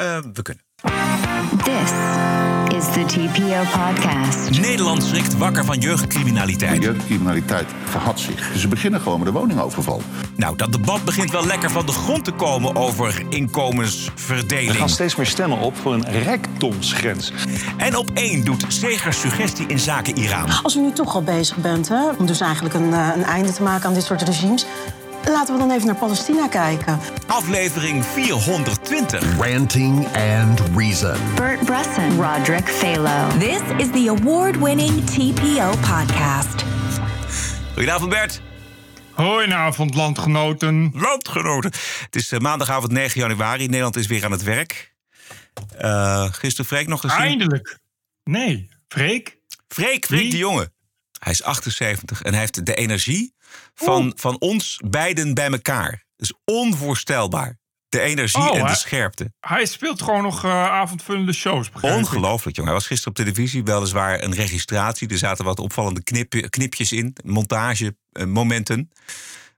Uh, we kunnen. This is the TPO podcast. Nederland schrikt wakker van jeugdcriminaliteit. Jeugdcriminaliteit verhad zich. Ze beginnen gewoon met de woningoverval. Nou, dat debat begint wel lekker van de grond te komen over inkomensverdeling. Er gaan steeds meer stemmen op voor een rijkdomsgrens. En op één doet Segers suggestie in zaken Iran. Als u nu toch al bezig bent, hè, om dus eigenlijk een, eh, een einde te maken aan dit soort regimes Laten we dan even naar Palestina kijken. Aflevering 420. Ranting and Reason. Bert Bresson. Roderick Phalo. This is the award-winning TPO podcast. Goedenavond Bert. Goedenavond, landgenoten. Landgenoten. Het is uh, maandagavond 9 januari. Nederland is weer aan het werk. Uh, gisteren Freek nog gezien. Eindelijk. Nee, Freek. Freek, Freek de jongen. Hij is 78 en hij heeft de energie van, van ons beiden bij elkaar. Dat is onvoorstelbaar. De energie oh, en de scherpte. Hij speelt gewoon nog uh, avondvullende shows. Ongelooflijk, jongen. Hij was gisteren op televisie. Weliswaar een registratie. Er zaten wat opvallende knip, knipjes in. Montagemomenten.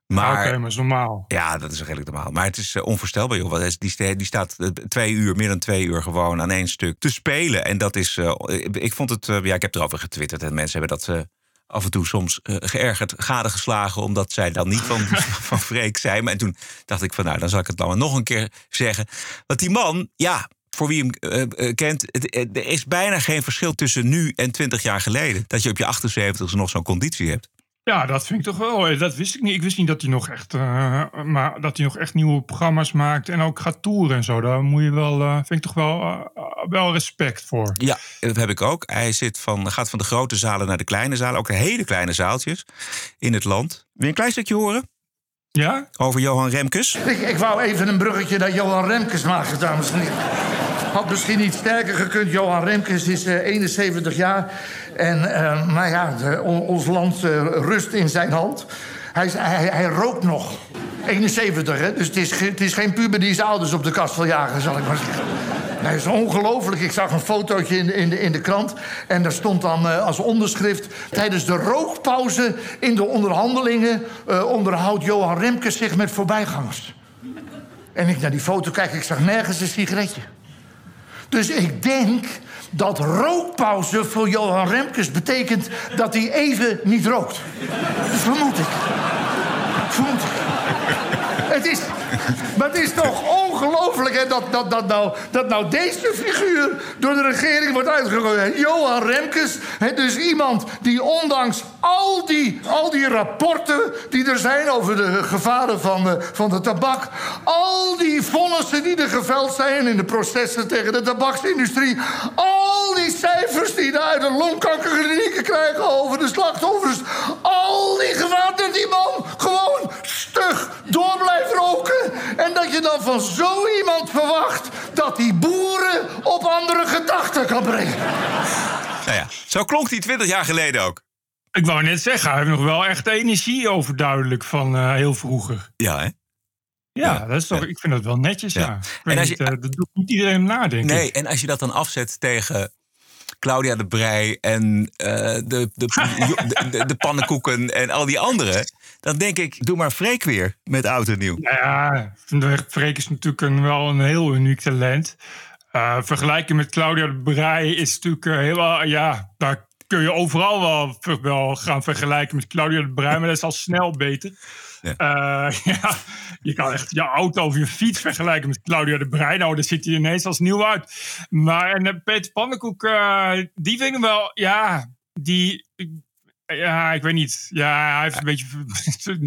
Maar, Oké, maar is normaal. Ja, dat is redelijk normaal. Maar het is uh, onvoorstelbaar, joh. Die, die staat twee uur, meer dan twee uur gewoon aan één stuk te spelen. En dat is. Uh, ik vond het. ja, ik heb erover getwitterd en mensen hebben dat af en toe soms uh, geërgerd gadegeslagen... omdat zij dan niet van, van Freek zei. Maar en toen dacht ik van nou, dan zal ik het dan maar nog een keer zeggen. Want die man, ja, voor wie hem uh, kent... Het, er is bijna geen verschil tussen nu en twintig jaar geleden. Dat je op je 78 nog zo'n conditie hebt. Ja, dat vind ik toch wel. Dat wist ik niet. Ik wist niet dat hij nog echt, uh, maar dat hij nog echt nieuwe programma's maakt en ook gaat toeren en zo. Daar moet je wel, uh, vind ik toch wel, uh, wel respect voor. Ja, dat heb ik ook. Hij zit van, gaat van de grote zalen naar de kleine zalen, ook hele kleine zaaltjes in het land. Wil je een klein stukje horen? Ja? Over Johan Remkes. Ik, ik wou even een bruggetje naar Johan Remkes maken, dames en heren. Had misschien niet sterker gekund. Johan Remkes is 71 jaar. En uh, nou ja, ons land uh, rust in zijn hand. Hij, hij, hij, rookt nog. 71, hè? Dus het is, het is geen puber die zijn ouders op de kast wil jagen, zal ik maar zeggen. Dat is ongelooflijk. Ik zag een fotootje in de, in de, in de krant. En daar stond dan uh, als onderschrift... tijdens de rookpauze in de onderhandelingen... onderhoudt Johan Remkes zich met voorbijgangers. En ik naar die foto kijk, ik zag nergens een sigaretje. Dus ik denk dat rookpauze voor Johan Remkes betekent dat hij even niet rookt. Vermoed ik. Vermoed ik. Het is, maar het is toch ongelooflijk dat, dat, dat, nou, dat nou deze figuur door de regering wordt uitgegooid. Johan Remkes, dus iemand die ondanks al die, al die rapporten die er zijn over de gevaren van de, van de tabak, al die vonnissen die er geveld zijn in de processen tegen de tabaksindustrie, al die cijfers die daar uit de longkankerklinieken krijgen over de slachtoffers, al die dat die man door blijft roken en dat je dan van zo iemand verwacht dat die boeren op andere gedachten kan brengen. Nou ja, zo klonk hij twintig jaar geleden ook. Ik wou net zeggen, hij heeft nog wel echt energie overduidelijk van uh, heel vroeger. Ja, hè? Ja, ja, dat is toch, ja. ik vind dat wel netjes, ja. En als je, niet, uh, dat doet niet iedereen nadenken. Nee, en als je dat dan afzet tegen Claudia de Brij en uh, de, de, de, de, de, pannenkoeken en al die anderen. Dan denk ik, doe maar Freek weer met oud en nieuw. Ja, Freek is natuurlijk een, wel een heel uniek talent. Uh, vergelijken met Claudia de Brij is natuurlijk heel... ja, daar kun je overal wel, wel gaan vergelijken met Claudia de Brij, maar dat is al snel beter. Ja. Uh, ja, je kan echt je auto of je fiets vergelijken met Claudia de Brij. Nou, daar ziet hij ineens als nieuw uit. Maar en Peter Pannenkoek, die vind ik wel, ja, die. Ja, ik weet niet. Ja, hij heeft een beetje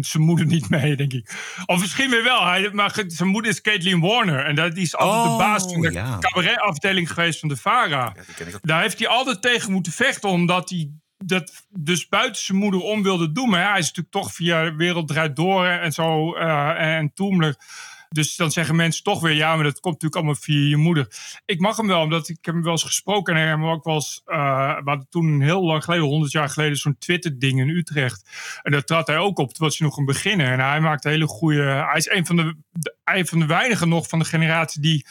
zijn moeder niet mee, denk ik. Of misschien weer wel. Hij, maar zijn moeder is Caitlin Warner. En dat, die is altijd oh, de baas van de ja. cabaretafdeling geweest van de VARA. Ja, Daar heeft hij altijd tegen moeten vechten, omdat hij dat dus buiten zijn moeder om wilde doen. Maar ja, hij is natuurlijk toch via Wereld Draait Door en zo uh, en Toemler. Dus dan zeggen mensen toch weer, ja, maar dat komt natuurlijk allemaal via je moeder. Ik mag hem wel, omdat ik heb hem wel eens gesproken. En hij hebben ook wel eens, hadden toen heel lang geleden, 100 jaar geleden, zo'n Twitter-ding in Utrecht. En daar trad hij ook op, toen was hij nog een beginner. En hij maakt hele goede, hij is een van de, van de weinigen nog van de generatie die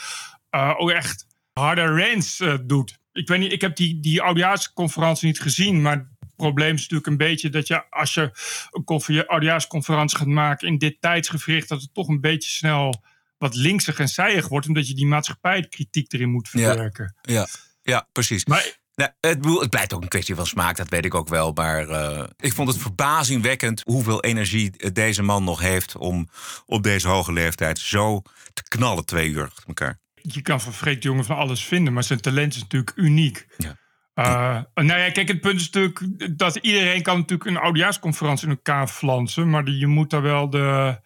uh, ook echt harde rants uh, doet ik weet niet, ik heb die, die oudejaarsconferentie niet gezien, maar probleem is natuurlijk een beetje dat je als je een oudejaarsconferentie gaat maken in dit tijdsgevricht, dat het toch een beetje snel wat linksig en zijig wordt, omdat je die maatschappijkritiek erin moet verwerken. Ja, ja precies. Maar Nou, het, bedoel, het blijft ook een kwestie van smaak, dat weet ik ook wel. Maar eh, ik vond het verbazingwekkend hoeveel energie deze man nog heeft om op deze hoge leeftijd zo te knallen twee uur achter elkaar. je kan van Freek de Jonge van alles vinden, maar zijn talent is natuurlijk uniek. Ja. Eh, nou ja, kijk, het punt is natuurlijk dat iedereen kan natuurlijk een oudejaarsconferentie in elkaar flansen, maar die- je moet daar wel de,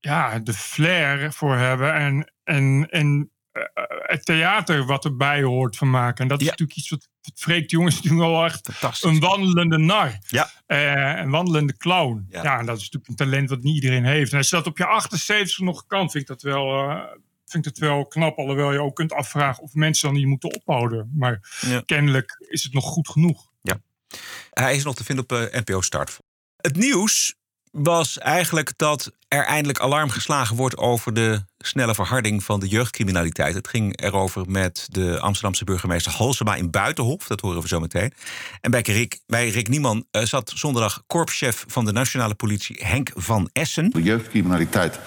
ja, de flair voor hebben en, en, en eh, het theater wat erbij hoort van maken. En dat is Ja. natuurlijk iets wat Freek de Jonge is natuurlijk wel echt een wandelende nar. Ja. Eh, een wandelende clown. Ja. Ja. en dat is natuurlijk een talent wat niet iedereen heeft. En als je dat op je 78 nog kan, vind ik dat wel, vind ik dat wel knap. Alhoewel je ook kunt afvragen of mensen dan niet moeten ophouden. Maar Ja. kennelijk is het nog goed genoeg. Hij is nog te vinden op eh, NPO Start. Het nieuws was eigenlijk dat er eindelijk alarm geslagen wordt over de snelle verharding van de jeugdcriminaliteit. Het ging erover met de Amsterdamse burgemeester Halsema in Buitenhof. Dat horen we zo meteen. En bij Rick, bij Rick Nieman eh, zat zondag korpschef van de nationale politie Henk van Essen. De jeugdcriminaliteit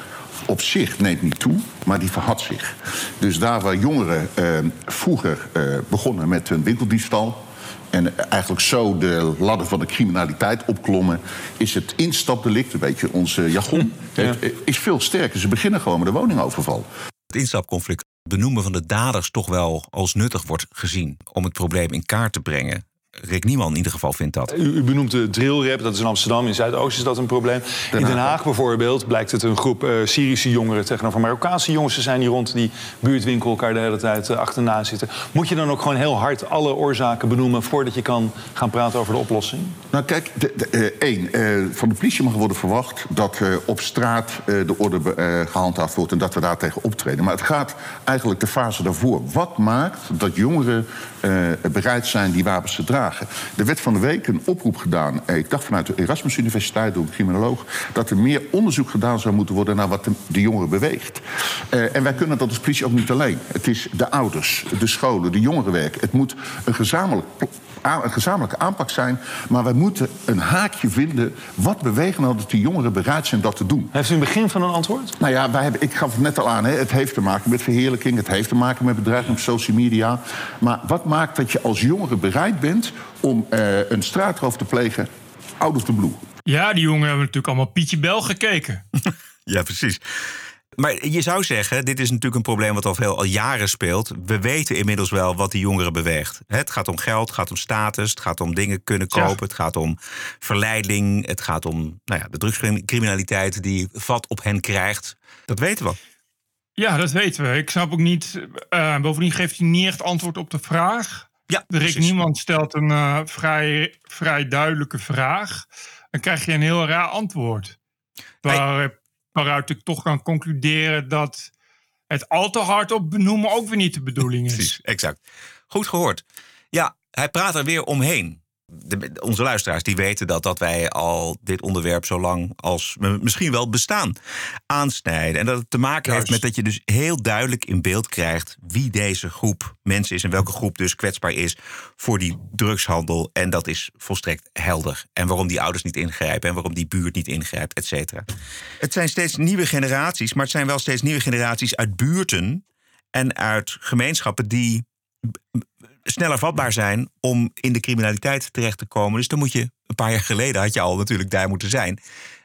op zich neemt niet toe, maar die verhad zich. Dus daar waar jongeren eh, vroeger eh, begonnen met een winkeldiefstal... en eigenlijk zo de ladder van de criminaliteit opklommen... is het instapdelict, een beetje onze jargon, het, eh, is veel sterker. Ze beginnen gewoon met de woningoverval. Het instapconflict benoemen van de daders toch wel als nuttig wordt gezien om het probleem in kaart te brengen. Rick Nieman in ieder geval vindt dat. U, u benoemt de drillrap, dat is in Amsterdam. In Zuidoost is dat een probleem. In Den Haag bijvoorbeeld blijkt het een groep eh, Syrische jongeren... tegenover Marokkaanse jongens te zijn... die rond die buurtwinkel elkaar de hele tijd eh, achterna zitten. Moet je dan ook gewoon heel hard alle oorzaken benoemen... voordat je kan gaan praten over de oplossing? Nou kijk, de, de, eh, één, eh, van de politie mag worden verwacht dat eh, op straat eh, de orde eh, gehandhaafd wordt en dat we daar tegen optreden. Maar het gaat eigenlijk de fase daarvoor. Wat maakt dat jongeren eh, bereid zijn die wapens te dragen? Er werd van de week een oproep gedaan, eh, ik dacht vanuit de Erasmus Universiteit door een criminoloog, dat er meer onderzoek gedaan zou moeten worden naar wat de, de jongeren beweegt. Eh, en wij kunnen dat als politie ook niet alleen. Het is de ouders, de scholen, de jongerenwerk. Het moet een gezamenlijk een gezamenlijke aanpak zijn. Maar wij moeten een haakje vinden. Wat beweegt nou dat die jongeren bereid zijn dat te doen? Heeft u een begin van een antwoord? Nou ja, wij hebben, ik gaf het net al aan. Hè, het heeft te maken met verheerlijking. Het heeft te maken met bedreiging op social media. Maar wat maakt dat je als jongere bereid bent om eh, een straatroof te plegen out of the blue? Ja, die jongen hebben natuurlijk allemaal Pietje Bel gekeken. Ja, precies. Maar je zou zeggen, dit is natuurlijk een probleem wat al veel al jaren speelt. We weten inmiddels wel wat die jongeren beweegt. Het gaat om geld, het gaat om status, het gaat om dingen kunnen Ja. kopen, het gaat om verleiding, het gaat om nou ja, de drugscriminaliteit die vat op hen krijgt. Dat weten we. Ja, dat weten we. Ik snap ook niet. eh, bovendien geeft hij niet echt antwoord op de vraag. Ja, Rick precies. Niemand stelt een eh, vrij, vrij duidelijke vraag. Dan krijg je een heel raar antwoord. Waar, waaruit ik toch kan concluderen dat het al te hard op benoemen ook weer niet de bedoeling is. Precies, exact. Goed gehoord. Ja, hij praat er weer omheen. De, onze luisteraars die weten dat, dat wij al dit onderwerp zo lang als misschien wel bestaan aansnijden. En dat het te maken heeft met dat je dus heel duidelijk in beeld krijgt wie deze groep mensen is en welke groep dus kwetsbaar is voor die drugshandel. En dat is volstrekt helder. En waarom die ouders niet ingrijpen en waarom die buurt niet ingrijpt, et cetera. Het zijn steeds nieuwe generaties, maar het zijn wel steeds nieuwe generaties uit buurten en uit gemeenschappen die sneller vatbaar zijn om in de criminaliteit terecht te komen. Dus dan moet je, een paar jaar geleden had je al natuurlijk daar moeten zijn.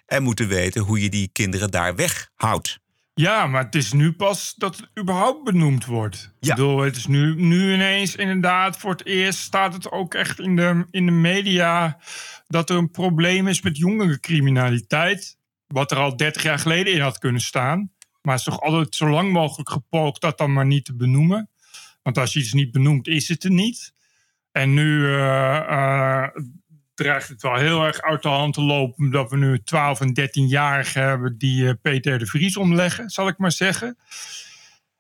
En moeten weten hoe je die kinderen daar weghoudt. Ja, maar het is nu pas dat het überhaupt benoemd wordt. Ja. Ik bedoel, het is nu, nu ineens inderdaad voor het eerst staat het ook echt in de, in de media dat er een probleem is met jongerencriminaliteit. Wat er al 30 jaar geleden in had kunnen staan. Maar het is toch altijd zo lang mogelijk gepoogd dat dan maar niet te benoemen. Want als je iets niet benoemt, is het er niet. En nu eh, dreigt het wel heel erg uit de hand te lopen. Dat we nu 12 en 13-jarigen hebben die eh, Peter de Vries omleggen, zal ik maar zeggen.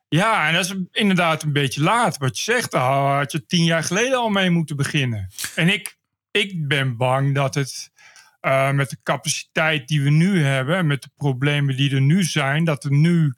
Ja, en dat is inderdaad een beetje laat. Wat je zegt, daar had je tien jaar geleden al mee moeten beginnen. En ik, ik ben bang dat het met de capaciteit die we nu hebben... en met de problemen die er nu zijn... dat er nu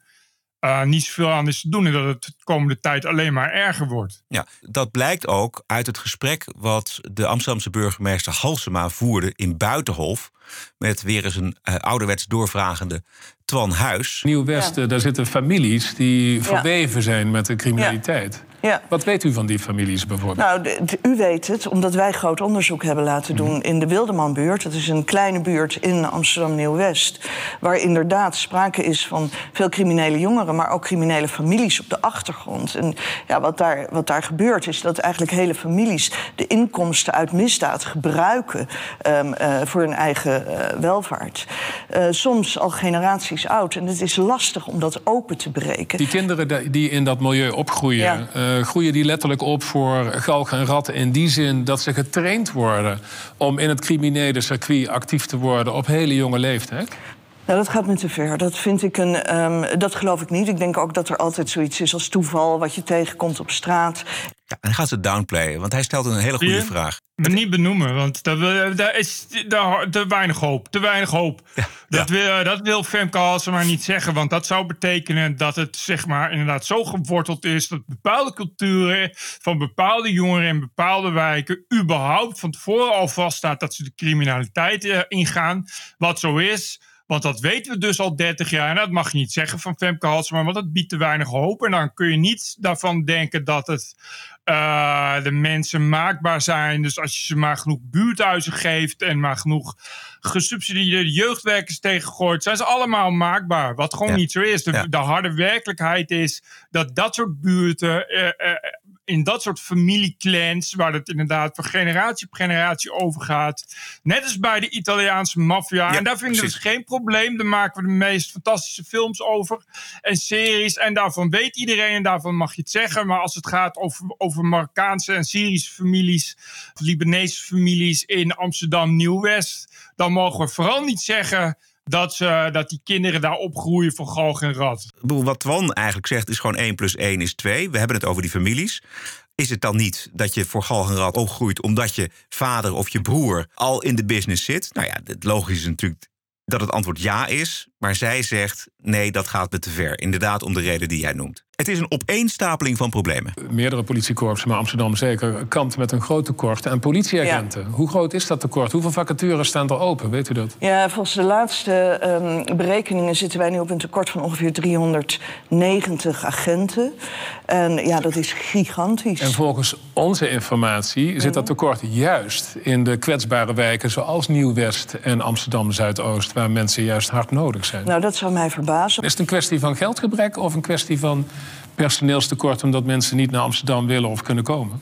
uh, niet zoveel aan is te doen. En dat het de komende tijd alleen maar erger wordt. Ja, dat blijkt ook uit het gesprek wat de Amsterdamse burgemeester Halsema voerde in Buitenhof. Met weer eens een uh, ouderwets doorvragende Twan Huis. Nieuw-West, ja. daar zitten families die verweven zijn met de criminaliteit. Ja. Wat weet u van die families bijvoorbeeld? Nou, de, de, u weet het, omdat wij groot onderzoek hebben laten doen in de Wildemanbuurt. Dat is een kleine buurt in Amsterdam Nieuw-West. Waar inderdaad sprake is van veel criminele jongeren, maar ook criminele families op de achtergrond. En ja, wat, daar, wat daar gebeurt is dat eigenlijk hele families de inkomsten uit misdaad gebruiken um, uh, voor hun eigen uh, welvaart. Uh, soms al generaties oud. En het is lastig om dat open te breken. Die kinderen die in dat milieu opgroeien. Ja uh, groeien die letterlijk op voor galg en ratten in die zin dat ze getraind worden om in het criminele circuit actief te worden op hele jonge leeftijd? Nou, dat gaat me te ver. Dat vind ik een. Um, dat geloof ik niet. Ik denk ook dat er altijd zoiets is als toeval wat je tegenkomt op straat. En gaat ze downplayen, want hij stelt een hele goede je? vraag. Maar niet benoemen, want daar, daar is daar, te weinig hoop. Te weinig hoop. Ja, dat, ja. Wil, dat wil Femke Halsema niet zeggen, want dat zou betekenen dat het zeg maar inderdaad zo geworteld is dat bepaalde culturen van bepaalde jongeren in bepaalde wijken überhaupt van tevoren al vaststaat dat ze de criminaliteit uh, ingaan. Wat zo is. Want dat weten we dus al 30 jaar. En dat mag je niet zeggen van Femke Halsema, want dat biedt te weinig hoop. En dan kun je niet daarvan denken dat het uh, de mensen maakbaar zijn. Dus als je ze maar genoeg buurthuizen geeft en maar genoeg gesubsidieerde jeugdwerkers tegengooit, zijn ze allemaal maakbaar. Wat gewoon ja. niet zo is. De, ja. de, harde werkelijkheid is dat dat soort buurten. Uh, uh, in dat soort familieclans, waar het inderdaad van generatie op generatie overgaat. Net als bij de Italiaanse maffia. Ja, en daar vinden we dus geen probleem. Daar maken we de meest fantastische films over en series. En daarvan weet iedereen en daarvan mag je het zeggen. Maar als het gaat over, over Marokkaanse en Syrische families, Libanese families in Amsterdam Nieuw-West, dan mogen we vooral niet zeggen dat, ze, dat die kinderen daar opgroeien van galg en rat. Wat Twan eigenlijk zegt is gewoon 1 plus 1 is 2. We hebben het over die families. Is het dan niet dat je voor galg en rat opgroeit omdat je vader of je broer al in de business zit? Nou ja, het logisch is natuurlijk dat het antwoord ja is. Maar zij zegt nee, dat gaat me te ver. Inderdaad, om de reden die jij noemt. Het is een opeenstapeling van problemen. Meerdere politiekorpsen, maar Amsterdam zeker, kampt met een groot tekort aan politieagenten. Ja. Hoe groot is dat tekort? Hoeveel vacatures staan er open? Weet u dat? Ja, volgens de laatste um, berekeningen zitten wij nu op een tekort van ongeveer 390 agenten. En ja, dat is gigantisch. En volgens onze informatie zit dat tekort juist in de kwetsbare wijken zoals Nieuw-West en Amsterdam Zuidoost, waar mensen juist hard nodig zijn. Nou, dat zou mij verbazen. Is het een kwestie van geldgebrek of een kwestie van personeelstekort omdat mensen niet naar Amsterdam willen of kunnen komen?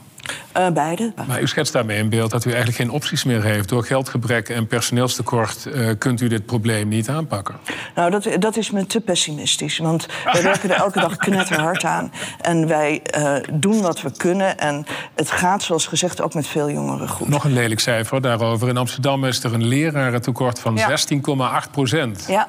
Uh, beide. Maar u schetst daarmee in beeld dat u eigenlijk geen opties meer heeft. Door geldgebrek en personeelstekort uh, kunt u dit probleem niet aanpakken. Nou, dat, dat is me te pessimistisch. Want wij werken er elke dag knetterhard aan. En wij uh, doen wat we kunnen. En het gaat, zoals gezegd, ook met veel jongeren goed. Nog een lelijk cijfer daarover. In Amsterdam is er een lerarentekort van ja. 16,8 procent. Ja.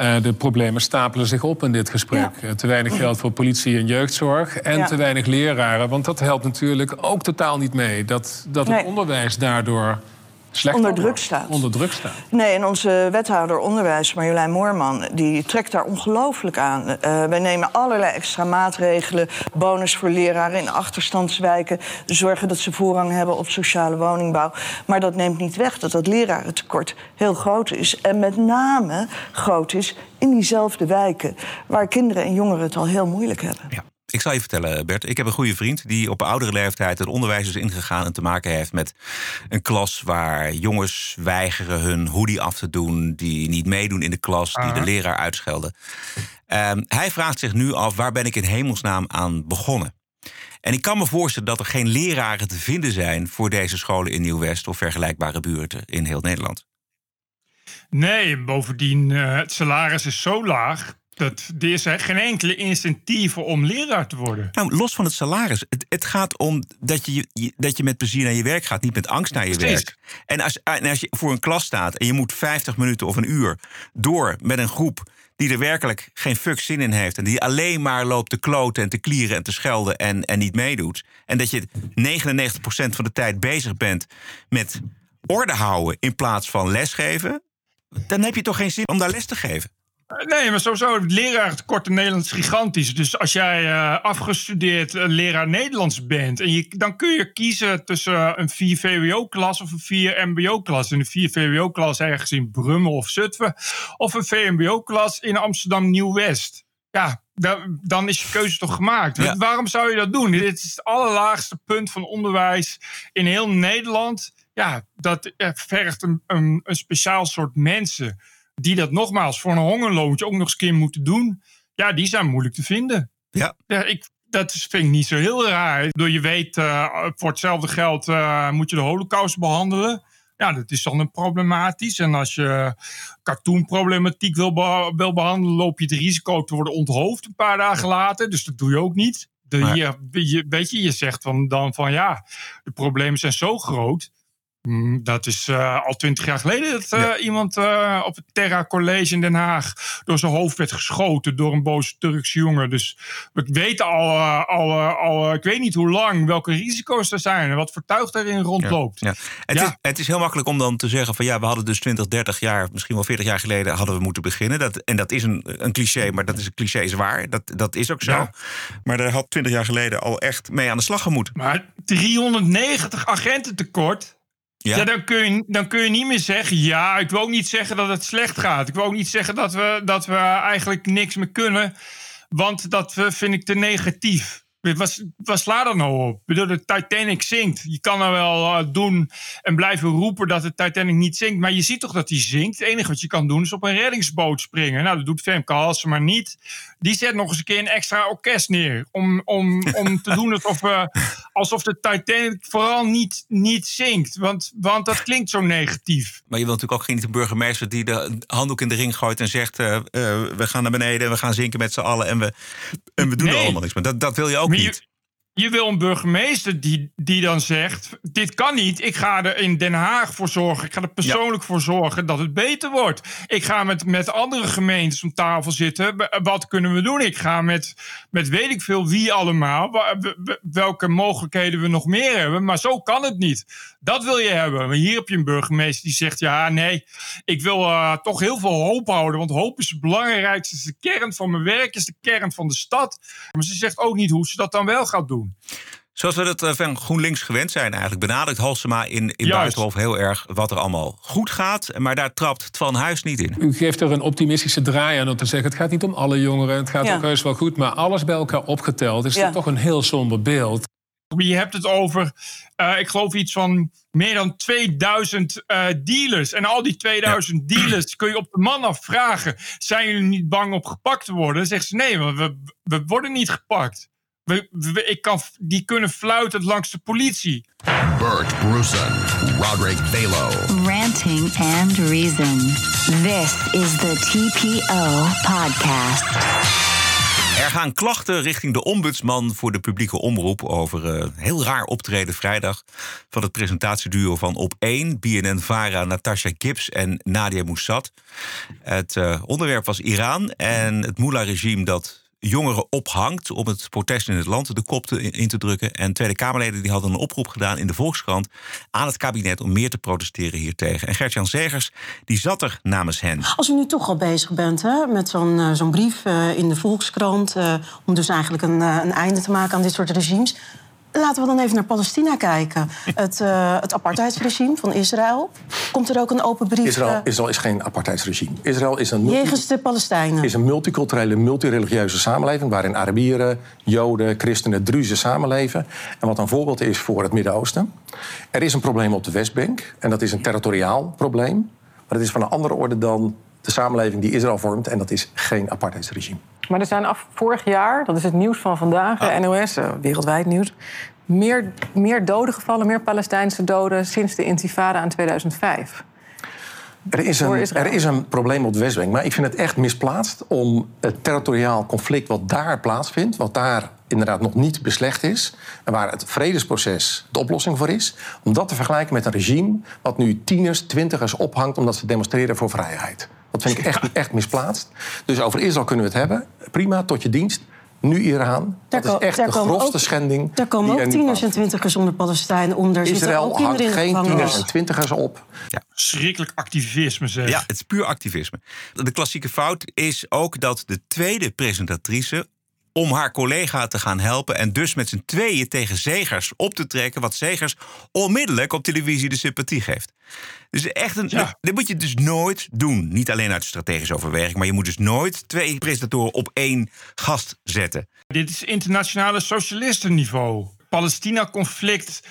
Uh, de problemen stapelen zich op in dit gesprek. Ja. Uh, te weinig geld voor politie en jeugdzorg en ja. te weinig leraren. Want dat helpt natuurlijk ook totaal niet mee. Dat, dat nee. het onderwijs daardoor slecht onder druk staat. Onder druk staat. Nee, en onze wethouder onderwijs, Marjolein Moorman, die trekt daar ongelooflijk aan. Uh, wij nemen allerlei extra maatregelen. Bonus voor leraren in achterstandswijken. Zorgen dat ze voorrang hebben op sociale woningbouw. Maar dat neemt niet weg dat dat lerarentekort heel groot is. En met name groot is in diezelfde wijken... waar kinderen en jongeren het al heel moeilijk hebben. Ja. Ik zal je vertellen, Bert. Ik heb een goede vriend die op oudere leeftijd het onderwijs is ingegaan en te maken heeft met een klas waar jongens weigeren hun hoodie af te doen, die niet meedoen in de klas, die uh -huh. de leraar uitschelden. Um, hij vraagt zich nu af: waar ben ik in hemelsnaam aan begonnen? En ik kan me voorstellen dat er geen leraren te vinden zijn voor deze scholen in Nieuw-West of vergelijkbare buurten in heel Nederland. Nee, bovendien, uh, het salaris is zo laag dat er is geen enkele incentieve om leraar te worden. Nou, los van het salaris. Het, het gaat om dat je, je, dat je met plezier naar je werk gaat, niet met angst naar je Precies. werk. En als, en als je voor een klas staat en je moet 50 minuten of een uur door met een groep die er werkelijk geen fuck zin in heeft. En die alleen maar loopt te kloten en te klieren en te schelden en, en niet meedoet. En dat je 99% van de tijd bezig bent met orde houden in plaats van lesgeven. Dan heb je toch geen zin om daar les te geven. Nee, maar sowieso, het leraartekort in Nederland is gigantisch. Dus als jij uh, afgestudeerd uh, leraar Nederlands bent... En je, dan kun je kiezen tussen een 4 VWO-klas of een 4 MBO-klas. En een 4 VWO-klas ergens in Brummen of Zutphen... of een VMBO-klas in Amsterdam Nieuw-West. Ja, dan is je keuze toch gemaakt. Ja. Waarom zou je dat doen? Dit is het allerlaagste punt van onderwijs in heel Nederland. Ja, dat vergt een, een, een speciaal soort mensen die dat nogmaals voor een hongerloontje ook nog eens een keer moeten doen, ja, die zijn moeilijk te vinden. Ja. ja ik, dat vind ik niet zo heel raar. Door je weet, uh, voor hetzelfde geld uh, moet je de holocaust behandelen. Ja, dat is dan een problematisch. En als je cartoonproblematiek wil, be wil behandelen, loop je het risico te worden onthoofd een paar dagen later. Dus dat doe je ook niet. De, je, je, weet je, je zegt van, dan van ja, de problemen zijn zo groot dat is uh, al twintig jaar geleden dat uh, iemand uh, op het Terra College in Den Haag door zijn hoofd werd geschoten door een boze Turkse jongen. Dus we weten al, al, al ik weet niet hoe lang, welke risico's er zijn en wat voor tuig daarin rondloopt. Ja, ja. Het, Is, het is heel makkelijk om dan te zeggen van ja, we hadden dus 20, 30 jaar, misschien wel 40 jaar geleden hadden we moeten beginnen. Dat, en dat is een, een cliché, maar dat is een cliché is waar. Dat, dat is ook zo. Maar daar had 20 jaar geleden al echt mee aan de slag gemoeten. Maar 390 agenten tekort. Ja, dan, kun je, dan kun je niet meer zeggen. Ja, ik wil ook niet zeggen dat het slecht gaat. Ik wil ook niet zeggen dat we, dat we eigenlijk niks meer kunnen. Want dat vind ik te negatief. Wat, wat sla er nou op? Ik bedoel, de Titanic zinkt. Je kan er wel uh, doen en blijven roepen dat de Titanic niet zinkt. Maar je ziet toch dat hij zinkt. Het enige wat je kan doen is op een reddingsboot springen. Nou, dat doet Femke Halsen maar niet. Die zet nog eens een keer een extra orkest neer. Om, om, om te doen alsof, uh, alsof de Titanic vooral niet, niet zinkt. Want, want dat klinkt zo negatief. Maar je wilt natuurlijk ook geen burgemeester die de handdoek in de ring gooit en zegt: uh, We gaan naar beneden en we gaan zinken met z'n allen. En we, en we doen nee. allemaal niks. Maar dat, dat wil je ook niet. Je, wil een burgemeester die, die dan zegt: Dit kan niet. Ik ga er in Den Haag voor zorgen. Ik ga er persoonlijk ja. voor zorgen dat het beter wordt. Ik ga met, met andere gemeentes om tafel zitten. Wat kunnen we doen? Ik ga met, met weet ik veel wie allemaal. Welke mogelijkheden we nog meer hebben. Maar zo kan het niet. Dat wil je hebben. Maar hier heb je een burgemeester die zegt: Ja, nee, ik wil uh, toch heel veel hoop houden. Want hoop is het belangrijkste. Het is de kern van mijn werk, is de kern van de stad. Maar ze zegt ook niet hoe ze dat dan wel gaat doen. Zoals we dat van GroenLinks gewend zijn eigenlijk... benadrukt Halsema in, in Buitenhof heel erg wat er allemaal goed gaat. Maar daar trapt Van Huis niet in. U geeft er een optimistische draai aan om te zeggen... het gaat niet om alle jongeren, het gaat ja. ook heus wel goed... maar alles bij elkaar opgeteld is ja. toch een heel somber beeld. Je hebt het over, uh, ik geloof iets van meer dan 2000 uh, dealers. En al die 2000 ja. dealers kun je op de man afvragen... zijn jullie niet bang om gepakt te worden? Dan zeggen ze nee, we, we worden niet gepakt. We, we, ik kan, die kunnen fluiten langs de politie. Bert Brussen, Roderick Balo. Ranting and Reason. This is the TPO podcast. Er gaan klachten richting de ombudsman voor de publieke omroep over een uh, heel raar optreden vrijdag van het presentatieduo van Op 1, BNN-Vara, Natasha Gibbs en Nadia Moussad. Het uh, onderwerp was Iran en het Mullah-regime dat jongeren ophangt om het protest in het land de kop in te drukken. En Tweede Kamerleden die hadden een oproep gedaan in de Volkskrant aan het kabinet om meer te protesteren hiertegen. En Gertjan Zegers die zat er namens hen. Als u nu toch al bezig bent hè, met zo'n zo'n brief uh, in de Volkskrant, uh, om dus eigenlijk een, een einde te maken aan dit soort regimes. Laten we dan even naar Palestina kijken. Het, uh, het apartheidsregime van Israël. Komt er ook een open brief? Israël, Israël is geen apartheidsregime. Israël is een. Jegens de Palestijnen. is een multiculturele, multireligieuze samenleving... waarin Arabieren, Joden, Christenen, Druzen samenleven. En wat een voorbeeld is voor het Midden-Oosten. Er is een probleem op de Westbank. En dat is een territoriaal probleem. Maar dat is van een andere orde dan de samenleving die Israël vormt. En dat is geen apartheidsregime. Maar er zijn af vorig jaar, dat is het nieuws van vandaag, de NOS, uh, wereldwijd nieuws, meer, meer doden gevallen, meer Palestijnse doden sinds de intifada in 2005. Er is, een, er is een probleem op de Westbank, maar ik vind het echt misplaatst om het territoriaal conflict wat daar plaatsvindt, wat daar inderdaad nog niet beslecht is, en waar het vredesproces de oplossing voor is, om dat te vergelijken met een regime wat nu tieners, twintigers ophangt omdat ze demonstreren voor vrijheid. Dat vind ik echt, echt misplaatst. Dus over Israël kunnen we het hebben. Prima, tot je dienst. nu Iran. Dat is echt de grofste schending. Daar komen ook tieners en twintigers onder Palestijn onder. Israël hangt geen tieners en twintigers op. Ja. Schrikkelijk activisme zeg. Ja, het is puur activisme. De klassieke fout is ook dat de tweede presentatrice om haar collega te gaan helpen. En dus met z'n tweeën tegen Zegers op te trekken. Wat Zegers onmiddellijk op televisie de sympathie geeft. Dus echt een. Ja. Dit moet je dus nooit doen. Niet alleen uit strategische overweging. Maar je moet dus nooit twee presentatoren op één gast zetten. Dit is internationale socialistenniveau. Palestina-conflict.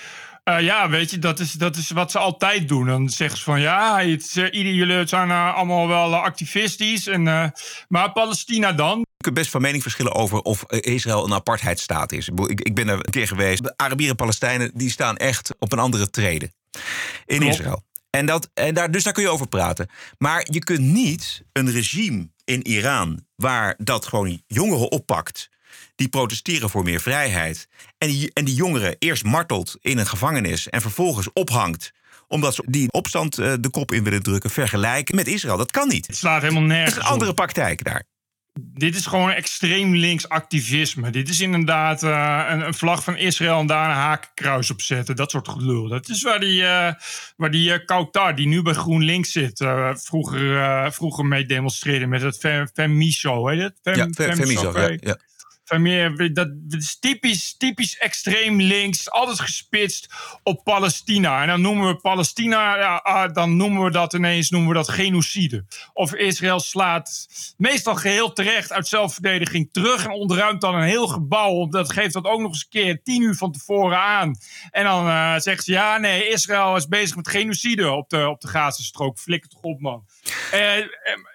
Uh, ja, weet je, dat is, dat is wat ze altijd doen. Dan zeggen ze van ja, het, uh, jullie zijn uh, allemaal wel activistisch. En, maar Palestina dan? Je kunt best van mening verschillen over of Israël een apartheidstaat is. Ik, ik ben er een keer geweest. De Arabieren en Palestijnen die staan echt op een andere treden in Israël. En dat, en daar, dus daar kun je over praten. Maar je kunt niet een regime in Iran waar dat gewoon jongeren oppakt die protesteren voor meer vrijheid. En die, en die jongeren eerst martelt in een gevangenis en vervolgens ophangt omdat ze die opstand eh, de kop in willen drukken, vergelijken met Israël. Dat kan niet. Het slaat helemaal nergens. Het is een andere praktijk daar. Dit is gewoon extreem links activisme. Dit is inderdaad uh, een, een, vlag van Israël en daar een hakenkruis op zetten. Dat soort gelul. Dat is waar die, uh, waar die uh, Kautar, die nu bij GroenLinks zit, vroeger, vroeger mee demonstreerde met het Femiso. Heet het? Fem, ja, Femiso, ja, ja meer, dat is typisch, typisch extreem links, altijd gespitst op Palestina. En dan noemen we Palestina, ja, ah, dan noemen we dat ineens noemen we dat genocide. Of Israël slaat meestal geheel terecht uit zelfverdediging terug en ontruimt dan een heel gebouw. Dat geeft dat ook nog eens een keer tien uur van tevoren aan. En dan uh, zeggen ze, ja nee, Israël is bezig met genocide op de, op de Gazastrook. Flikker toch op man. Uh,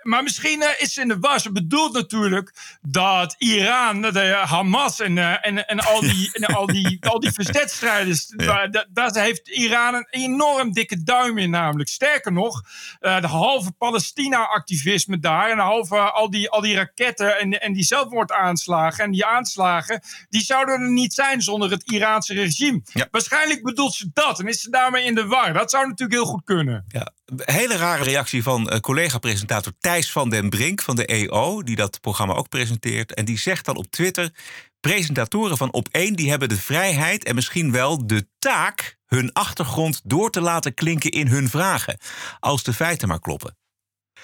maar misschien is in de was. bedoelt natuurlijk dat Iran, de Hamas en, uh, en, en al die, en al die, al die verzetstrijders, ja. daar, daar, heeft Iran een enorm dikke duim in namelijk. Sterker nog, uh, de halve Palestina-activisme daar en de halve al die, al die raketten en, en die zelfmoordaanslagen en die aanslagen, die zouden er niet zijn zonder het Iraanse regime. Ja. Waarschijnlijk bedoelt ze dat en is ze daarmee in de war. Dat zou natuurlijk heel goed kunnen. Ja, hele rare reactie van uh, collega-presentator Thijs van den Brink van de EO, die dat programma ook presenteert. En die zegt dan op Twitter: presentatoren van Op 1 die hebben de vrijheid en misschien wel de taak hun achtergrond door te laten klinken in hun vragen, als de feiten maar kloppen.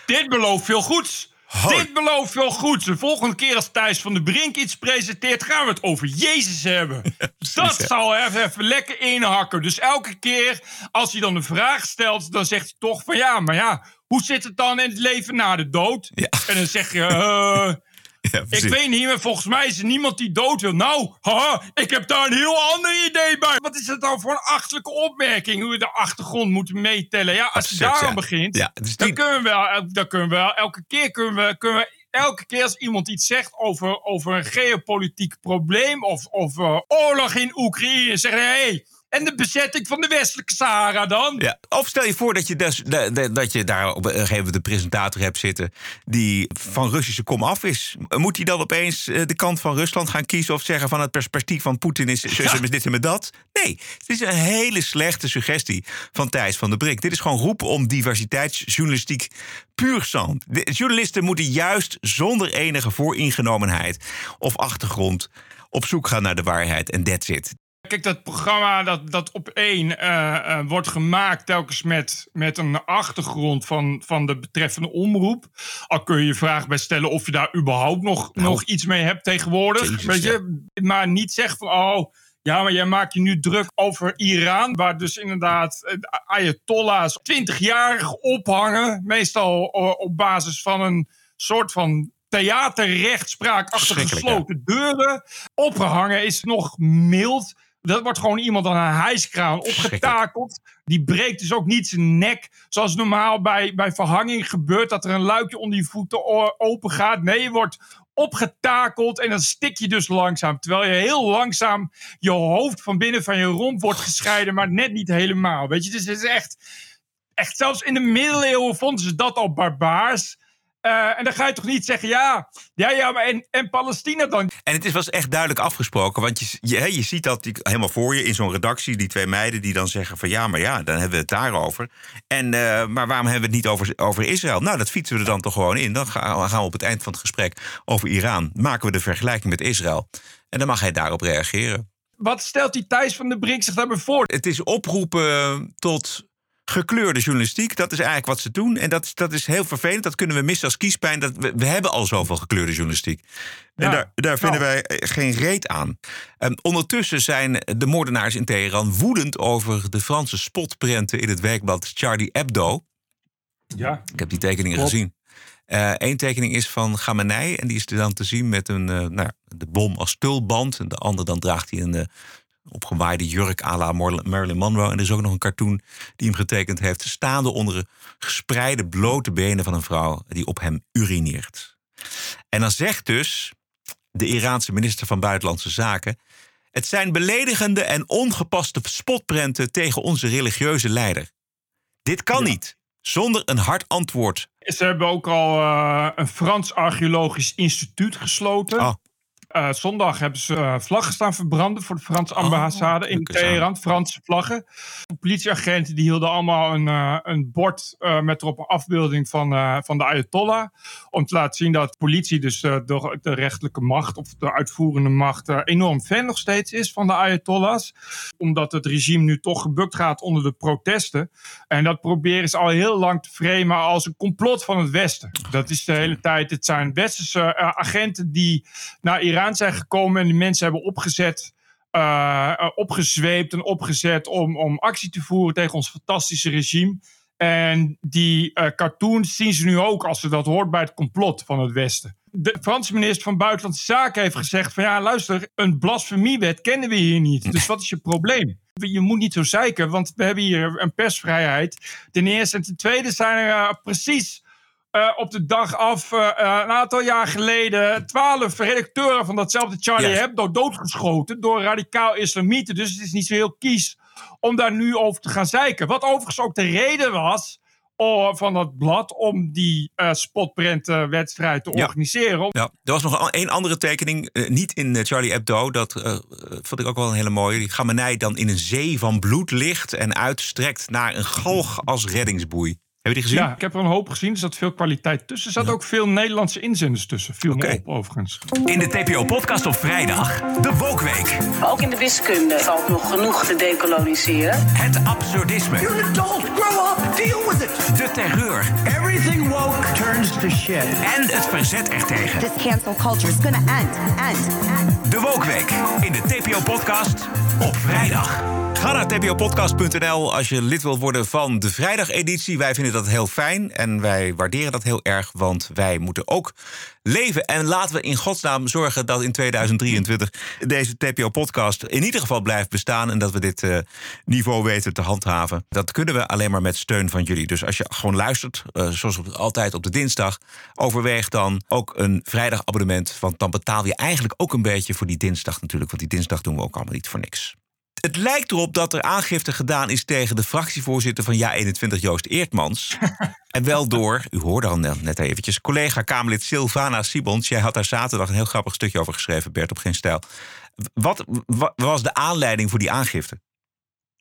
Dit belooft veel goeds. Dit belooft veel goed. De volgende keer als Thijs van de Brink iets presenteert, gaan we het over Jezus hebben. dat zal even, even lekker inhakken. Dus elke keer als hij dan een vraag stelt, dan zegt hij toch van ja, maar ja, hoe zit het dan in het leven na de dood? En dan zeg je. Uh, Ja, ik weet niet, maar volgens mij is er niemand die dood wil. Nou, haha, ik heb daar een heel ander idee bij. Wat is dat dan voor een achterlijke opmerking? Hoe we de achtergrond moeten meetellen. Ja, als je daar aan begint, ja, dan, kunnen we wel, dan kunnen we wel, elke keer kunnen we, kunnen we elke keer als iemand iets zegt over, over een geopolitiek probleem of, of uh, oorlog in Oekraïne, zeggen: hé, hey, en de bezetting van de westelijke Sahara dan? Ja. Of stel je voor dat je, dus, dat je daar op een gegeven moment een presentator hebt zitten... die van Russische kom af is. Moet hij dan opeens eh, de kant van Rusland gaan kiezen... of zeggen van het perspectief van Poetin is, dit en met dat? Nee, het is een hele slechte suggestie van Thijs van der Brink. Dit is gewoon roepen om diversiteitsjournalistiek puur zand. De journalisten moeten juist zonder enige vooringenomenheid of achtergrond op zoek gaan naar de waarheid en that's it. Kijk, dat programma dat, dat op één uh, uh, wordt gemaakt telkens met, met een achtergrond van, van de betreffende omroep. Al kun je je vraag bij stellen of je daar überhaupt nog, nou, nog iets mee hebt tegenwoordig. Jezus, weet je? Ja. Maar niet zeggen van, oh, ja, maar jij maakt je nu druk over Iran, waar dus inderdaad uh, Ayatollahs 20-jarig ophangen. Meestal op basis van een soort van theaterrechtspraak achter gesloten deuren. Opgehangen is nog mild. Dat wordt gewoon iemand aan een hijskraan opgetakeld. Die breekt dus ook niet zijn nek. Zoals normaal bij, bij verhanging gebeurt. Dat er een luikje onder je voeten open gaat. Nee, je wordt opgetakeld en dan stik je dus langzaam. Terwijl je heel langzaam je hoofd van binnen van je romp wordt gescheiden. Maar net niet helemaal. Weet je, dus het is echt... Echt zelfs in de middeleeuwen vonden ze dat al barbaars. Uh, en dan ga je toch niet zeggen, ja, ja, ja maar en, en Palestina dan? En het is, was echt duidelijk afgesproken. Want je, je, je ziet dat die, helemaal voor je in zo'n redactie, die twee meiden die dan zeggen van ja, maar ja, dan hebben we het daarover. En, uh, maar waarom hebben we het niet over, over Israël? Nou, dat fietsen we er dan toch gewoon in. Dan gaan, gaan we op het eind van het gesprek over Iran. Maken we de vergelijking met Israël. En dan mag hij daarop reageren. Wat stelt die Thijs van de Brink zich daarbij voor? Het is oproepen tot gekleurde journalistiek. Dat is eigenlijk wat ze doen. En dat, dat is heel vervelend. Dat kunnen we missen als kiespijn. Dat we, we hebben al zoveel gekleurde journalistiek. En daar, daar vinden nou. wij geen reet aan. Um, ondertussen zijn de moordenaars in Teheran woedend over de Franse spotprenten in het werkblad Charlie Hebdo. Ja. Ik heb die tekeningen gezien. Eén uh, tekening is van Gamenei en die is er dan te zien met een, uh, nou, de bom als tulband. En de andere dan draagt hij een uh, opgewaaide jurk à la Marilyn Monroe. En er is ook nog een cartoon die hem getekend heeft... staande onder de gespreide blote benen van een vrouw... die op hem urineert. En dan zegt dus de Iraanse minister van Buitenlandse Zaken... het zijn beledigende en ongepaste spotprenten... tegen onze religieuze leider. Dit kan ja. niet, zonder een hard antwoord. Ze hebben ook al uh, een Frans Archeologisch Instituut gesloten... Oh. Uh, zondag hebben ze uh, vlaggen staan verbranden voor de Franse ambassade oh, in Teheran. Franse vlaggen. De politieagenten die hielden allemaal een, uh, een bord met erop een afbeelding van, van de Ayatollah. Om te laten zien dat politie, dus de, de rechterlijke macht of de uitvoerende macht, enorm fan nog steeds is van de Ayatollahs. Omdat het regime nu toch gebukt gaat onder de protesten. En dat proberen ze al heel lang te framen als een complot van het Westen. Dat is de hele tijd. Het zijn westerse agenten die naar Iran zijn gekomen en die mensen hebben opgezet, uh, opgezweept en opgezet om, om actie te voeren tegen ons fantastische regime. En die uh, cartoons zien ze nu ook als ze dat hoort bij het complot van het Westen. De Franse minister van Buitenlandse Zaken heeft gezegd van ja, luister, een blasfemiewet kennen we hier niet. Dus wat is je probleem? Je moet niet zo zeiken, want we hebben hier een persvrijheid. Ten eerste en ten tweede zijn er precies uh, op de dag af, uh, een aantal jaar geleden, twaalf redacteuren van datzelfde Charlie yes. Hebdo doodgeschoten door radicaal islamieten. Dus het is niet zo heel kies om daar nu over te gaan zeiken. Wat overigens ook de reden was oh, van dat blad om die uh, spotprentenwedstrijd te ja. organiseren. Ja, er was nog één andere tekening, uh, niet in uh, Charlie Hebdo. Dat vond ik ook wel een hele mooie. Die Gamenei dan in een zee van bloed ligt en uitstrekt naar een galg als reddingsboei. Heb je die gezien? Ja, ik heb er een hoop gezien. Er zat veel kwaliteit tussen. Er zat ook veel Nederlandse inzenders tussen. Viel okay. me op, overigens. In de TPO-podcast op vrijdag, de Wokweek. Ook in de wiskunde valt nog genoeg te decoloniseren. Het absurdisme. You're an adult, grow up, deal with it. De terreur. Everything woke turns to shit. En het verzet ertegen. This cancel culture is gonna end, end, end. De Wokweek in de TPO-podcast op vrijdag. Ga naar tpopodcast.nl als je lid wilt worden van de vrijdageditie. Wij vinden dat heel fijn en wij waarderen dat heel erg, want wij moeten ook leven. En laten we in godsnaam zorgen dat in 2023 deze TPO-podcast in ieder geval blijft bestaan en dat we dit uh, niveau weten te handhaven. Dat kunnen we alleen maar met steun van jullie. Dus als je gewoon luistert, uh, zoals altijd op de dinsdag, overweeg dan ook een vrijdagabonnement. Want dan betaal je eigenlijk ook een beetje voor die dinsdag natuurlijk. Want die dinsdag doen we ook allemaal niet voor niks. Het lijkt erop dat er aangifte gedaan is tegen de fractievoorzitter van Ja21, Joost Eertmans. en wel door, u hoorde al net eventjes, collega Kamerlid Sylvana Sibons. Jij had daar zaterdag een heel grappig stukje over geschreven, Bert, op Geen Stijl. Wat, wat was de aanleiding voor die aangifte?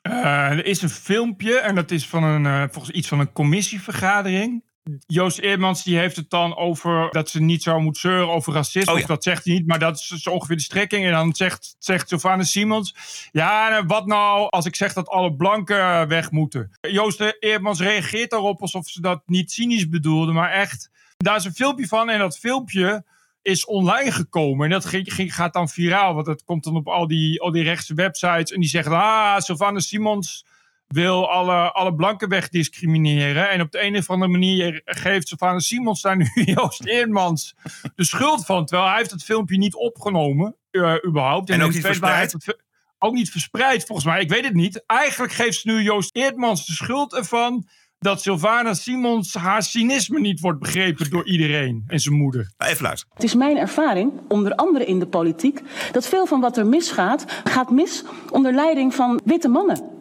Uh, er is een filmpje en dat is van een, uh, volgens iets van een commissievergadering. Joost Eermans die heeft het dan over dat ze niet zo moet zeuren over racisme. Oh, ja. Dat zegt hij niet, maar dat is zo ongeveer de strekking. En dan zegt, zegt Sylvana Simons... Ja, wat nou als ik zeg dat alle blanken weg moeten? Joost Eermans reageert daarop alsof ze dat niet cynisch bedoelde, maar echt. Daar is een filmpje van en dat filmpje is online gekomen. En dat ging, ging, gaat dan viraal, want dat komt dan op al die, al die rechtse websites. En die zeggen, ah, Sylvana Simons wil alle, alle blanken wegdiscrimineren. En op de een of andere manier geeft Sylvana Simons daar nu Joost Eermans de schuld van. Terwijl hij heeft het filmpje niet opgenomen, uh, überhaupt. En, en ook niet verspreid? Het, ook niet verspreid, volgens mij. Ik weet het niet. Eigenlijk geeft ze nu Joost Eermans de schuld ervan dat Sylvana Simons haar cynisme niet wordt begrepen door iedereen en zijn moeder. Even luisteren. Het is mijn ervaring, onder andere in de politiek, dat veel van wat er misgaat, gaat mis onder leiding van witte mannen.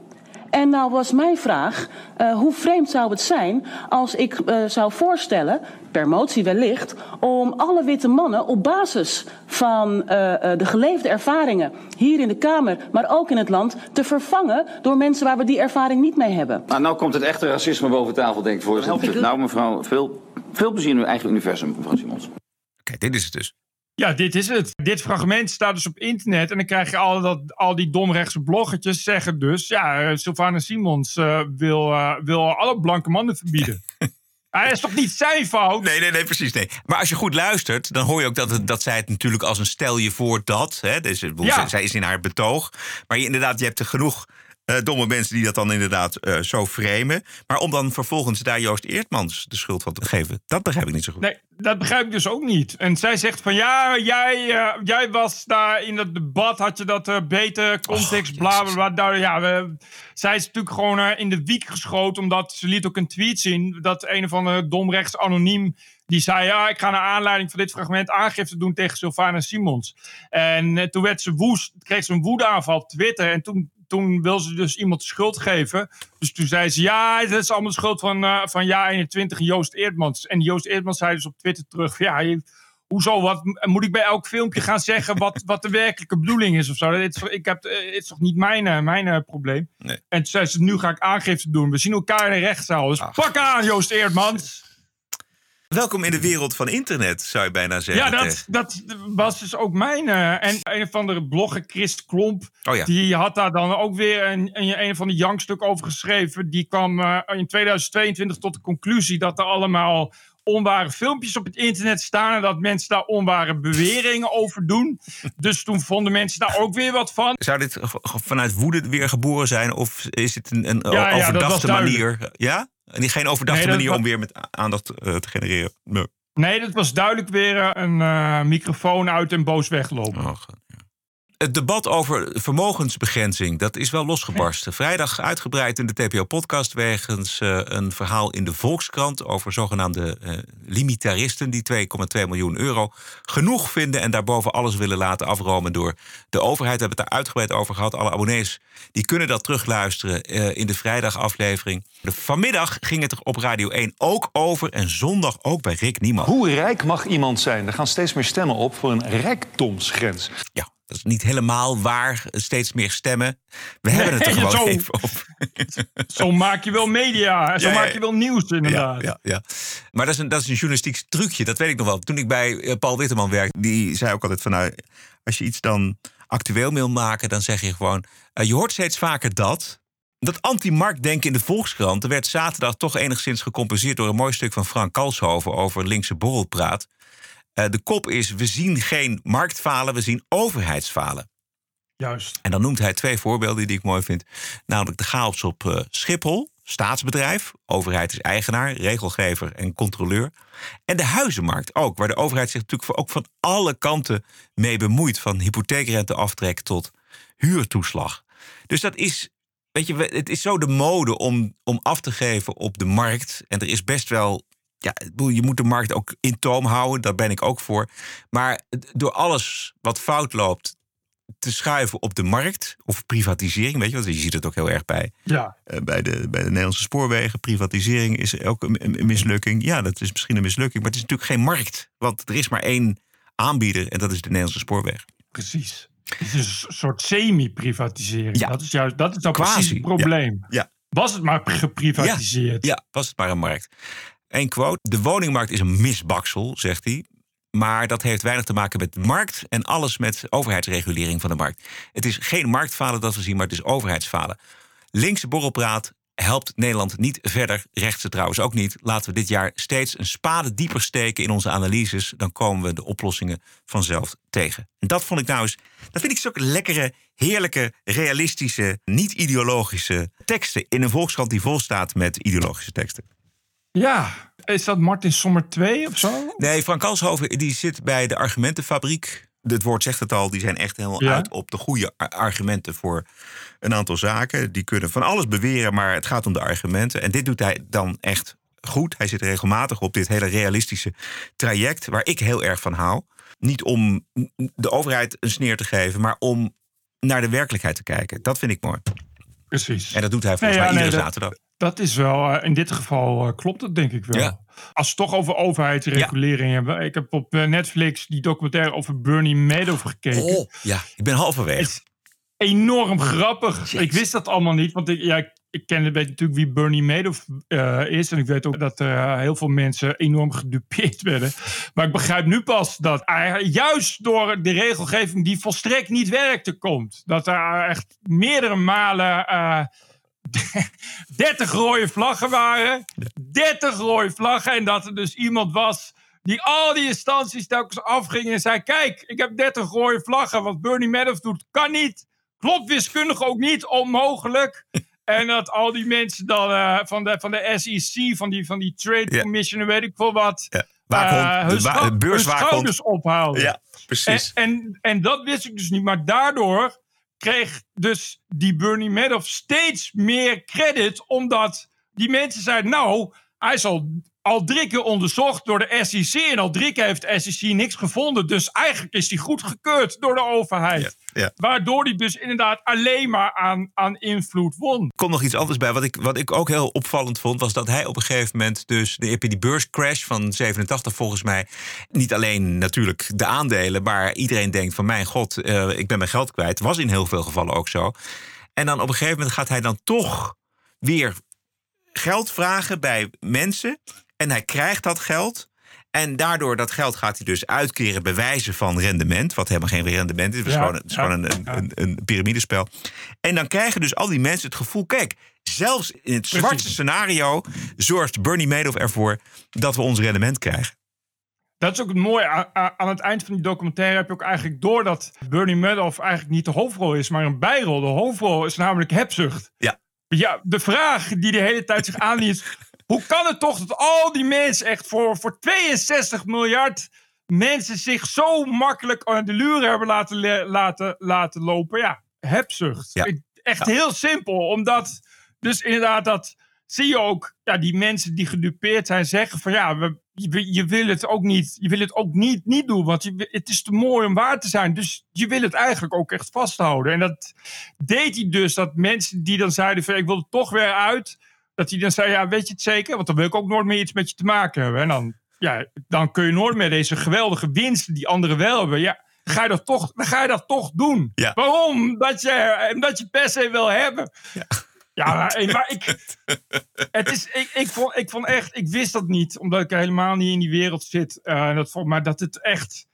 En nou was mijn vraag, uh, hoe vreemd zou het zijn als ik uh, zou voorstellen, per motie wellicht, om alle witte mannen op basis van uh, de geleefde ervaringen hier in de Kamer, maar ook in het land, te vervangen door mensen waar we die ervaring niet mee hebben. Nou, nou komt het echte racisme boven tafel, denk ik, voorzitter. Nou, mevrouw, veel, veel plezier in uw eigen universum, mevrouw Simons. Oké, okay, dit is het dus. Ja, dit is het. Dit fragment staat dus op internet. En dan krijg je al, dat, al die domrechtse bloggertjes zeggen dus... ja, Sylvana Simons uh, wil, uh, wil alle blanke mannen verbieden. Hij is toch niet zijn fout? Nee, nee, nee, precies. Nee. Maar als je goed luistert, dan hoor je ook dat, het, dat zij het natuurlijk als een stel je voor dat. Hè, dus, ja. Zij is in haar betoog. Maar je, inderdaad, je hebt er genoeg uh, domme mensen die dat dan inderdaad uh, zo framen. Maar om dan vervolgens daar Joost Eertmans de schuld van te geven, dat begrijp ik niet zo goed. Nee, dat begrijp ik dus ook niet. En zij zegt van ja, jij, uh, jij was daar in dat debat, had je dat beter, context, bla bla bla. Ja, we, zij is natuurlijk gewoon in de wiek geschoten, omdat ze liet ook een tweet zien dat een of andere domrechts anoniem die zei: Ja, ik ga naar aanleiding van dit fragment aangifte doen tegen Sylvana Simons. En toen werd ze woest, kreeg ze een woedeaanval op Twitter. En toen toen wil ze dus iemand de schuld geven. Dus toen zei ze, ja, dat is allemaal de schuld van, uh, van ja 21 Joost Eerdmans. En Joost Eerdmans zei dus op Twitter terug, ja, je, hoezo, wat, moet ik bij elk filmpje gaan zeggen wat, wat de werkelijke bedoeling is of zo? Het is, ik heb, het is toch niet mijn, eh, mijn probleem? Nee. En toen zei ze, nu ga ik aangifte doen. We zien elkaar in de rechtszaal. Dus Ach. pak aan, Joost Eerdmans. Welkom in de wereld van internet, zou je bijna zeggen. Ja, dat, dat was dus ook mijn. Uh, en een of andere blogger, Christ Klomp, oh ja. die had daar dan ook weer een, een, een van de jankstuk over geschreven. Die kwam uh, in 2022 tot de conclusie dat er allemaal onware filmpjes op het internet staan en dat mensen daar onware beweringen over doen. Dus toen vonden mensen daar ook weer wat van. Zou dit vanuit woede weer geboren zijn of is het een, een ja, overdachte manier? Ja? En geen overdachte nee, manier om weer met aandacht uh, te genereren. Nee. nee, dat was duidelijk weer een uh, microfoon uit en boos weglopen. Oh, het debat over vermogensbegrenzing, dat is wel losgebarsten. Vrijdag uitgebreid in de TPO-podcast wegens uh, een verhaal in de Volkskrant... over zogenaamde uh, limitaristen die 2,2 miljoen euro genoeg vinden... en daarboven alles willen laten afromen door de overheid. We hebben het daar uitgebreid over gehad. Alle abonnees die kunnen dat terugluisteren uh, in de vrijdagaflevering. Vanmiddag ging het er op Radio 1 ook over en zondag ook bij Rick Niemann. Hoe rijk mag iemand zijn? Er gaan steeds meer stemmen op voor een rijkdomsgrens. Ja, dat is niet helemaal waar, steeds meer stemmen. We hebben het er gewoon zo, even op. Zo maak je wel media, zo ja, maak je wel nieuws inderdaad. Ja, ja, Maar dat is, een, dat is een journalistiek trucje, dat weet ik nog wel. Toen ik bij eh, Paul Witteman werkte, die zei ook altijd van... Nou, als je iets dan actueel wil maken, dan zeg je gewoon... Uh, je hoort steeds vaker dat... Dat anti-marktdenken in de Volkskrant... er werd zaterdag toch enigszins gecompenseerd... door een mooi stuk van Frank Kalshoven over linkse borrelpraat. Uh, de kop is: we zien geen marktfalen, we zien overheidsfalen. Juist. En dan noemt hij twee voorbeelden die ik mooi vind. Namelijk de chaos op uh, Schiphol, staatsbedrijf. Overheid is eigenaar, regelgever en controleur. En de huizenmarkt ook, waar de overheid zich natuurlijk ook van alle kanten mee bemoeit. Van hypotheekrenteaftrek tot huurtoeslag. Dus dat is, weet je, het is zo de mode om, om af te geven op de markt. En er is best wel ja, je moet de markt ook in toom houden, daar ben ik ook voor. Maar door alles wat fout loopt te schuiven op de markt of privatisering, weet je, want je ziet het ook heel erg bij, ja. uh, bij, de, bij de Nederlandse spoorwegen. Privatisering is ook een, een, mislukking. Ja, dat is misschien een mislukking, maar het is natuurlijk geen markt, want er is maar één aanbieder en dat is de Nederlandse spoorweg. Precies. Het is een soort semi-privatisering. Ja. Dat is juist dat is nou precies het probleem. Ja. ja. Was het maar geprivatiseerd? Ja, ja, was het maar een markt. Eén quote. De woningmarkt is een misbaksel, zegt hij. Maar dat heeft weinig te maken met de markt en alles met overheidsregulering van de markt. Het is geen marktfalen dat we zien, maar het is overheidsfalen. Linkse borrelpraat helpt Nederland niet verder. Rechtse trouwens ook niet. Laten we dit jaar steeds een spade dieper steken in onze analyses. Dan komen we de oplossingen vanzelf tegen. En dat vond ik nou eens. Dat vind ik zulke lekkere, heerlijke, realistische, niet-ideologische teksten. In een volkskrant die vol staat met ideologische teksten. Ja, is dat Martin Sommer 2 of zo? Nee, Frank Kalshoven die zit bij de argumentenfabriek. Het woord zegt het al, die zijn echt helemaal Ja. uit op de goede ar- argumenten voor een aantal zaken. Die kunnen van alles beweren, maar het gaat om de argumenten. En dit doet hij dan echt goed. Hij zit regelmatig op dit hele realistische traject, waar ik heel erg van hou. Niet om de overheid een sneer te geven, maar om naar de werkelijkheid te kijken. Dat vind ik mooi. Precies. En dat doet hij volgens Nee, ja, mij nee, iedere dat- zaterdag. Dat is wel, eh, in dit geval eh, klopt het denk ik wel. Ja. Als we het toch over overheidsregulering hebben. Ik heb op eh, Netflix die documentaire over Bernie Madoff gekeken. Oh, ja, ik ben halverwege. Enorm grappig. Ik wist dat allemaal niet, want ik, ja, ik, ik ken weet natuurlijk wie Bernie Madoff is. En ik weet ook dat er heel veel mensen enorm gedupeerd werden. Maar ik begrijp nu pas dat hij juist door de regelgeving die volstrekt niet werkte komt. Dat er echt meerdere malen... eh, 30 rode vlaggen waren. 30 rode vlaggen. En dat er dus iemand was die al die instanties telkens afging en zei: Kijk, ik heb 30 rode vlaggen. Wat Bernie Madoff doet, kan niet. Klopt wiskundig ook niet, onmogelijk. En dat al die mensen dan eh, van, de, van de SEC, van die, van die Trade Ja. Commission, weet ik veel wat. Eh, de hun, scho- hun schouders ophouden. Ja, precies. En, en, en dat wist ik dus niet. Maar daardoor kreeg dus die Bernie Madoff steeds meer credit. Omdat die mensen zeiden, nou, hij is al, drie keer onderzocht door de SEC. En al drie keer heeft de SEC niks gevonden. Dus eigenlijk is hij goedgekeurd door de overheid. ja. Waardoor hij dus inderdaad alleen maar aan, aan invloed won. Er komt nog iets anders bij. Wat ik, wat ik ook heel opvallend vond, was dat hij op een gegeven moment dus de, die beurscrash van 87 volgens mij. Niet alleen natuurlijk de aandelen, maar iedereen denkt van mijn god, eh, ik ben mijn geld kwijt. Was in heel veel gevallen ook zo. En dan op een gegeven moment gaat hij dan toch weer geld vragen bij mensen. En hij krijgt dat geld. En daardoor dat geld gaat hij dus uitkeren bij wijze van rendement. Wat helemaal geen rendement is. Het is Ja, gewoon, het is ja, gewoon een, een, een, een piramidespel. En dan krijgen dus al die mensen het gevoel... kijk, zelfs in het zwartste scenario... zorgt Bernie Madoff ervoor dat we ons rendement krijgen. Dat is ook het mooie. Aan het eind van die documentaire heb je ook eigenlijk door dat Bernie Madoff eigenlijk niet de hoofdrol is, maar een bijrol. De hoofdrol is namelijk hebzucht. Ja. Ja, de vraag die de hele tijd zich aandient is: hoe kan het toch dat al die mensen echt voor, voor 62 miljard mensen zich zo makkelijk aan de luren hebben laten, laten, laten lopen? Ja, hebzucht. Ja. Echt heel simpel, omdat dus inderdaad dat zie je ook, ja, die mensen die gedupeerd zijn zeggen van ja, we, je, je wil het ook niet, je wil het ook niet, niet doen, want je, het is te mooi om waar te zijn. Dus je wil het eigenlijk ook echt vasthouden. En dat deed hij dus, dat mensen die dan zeiden van ik wil er toch weer uit, dat hij dan zei ja, weet je het zeker? Want dan wil ik ook nooit meer iets met je te maken hebben. En dan, ja, dan kun je nooit meer deze geweldige winsten die anderen wel hebben, ja, ga je dat toch, dan ga je dat toch doen. Ja. Waarom? Dat je, omdat je per se wil hebben. Ja, maar, maar ik, het is, ik, ik, vond, ik vond echt, ik wist dat niet, omdat ik helemaal niet in die wereld zit. Eh, dat vond, maar dat het echt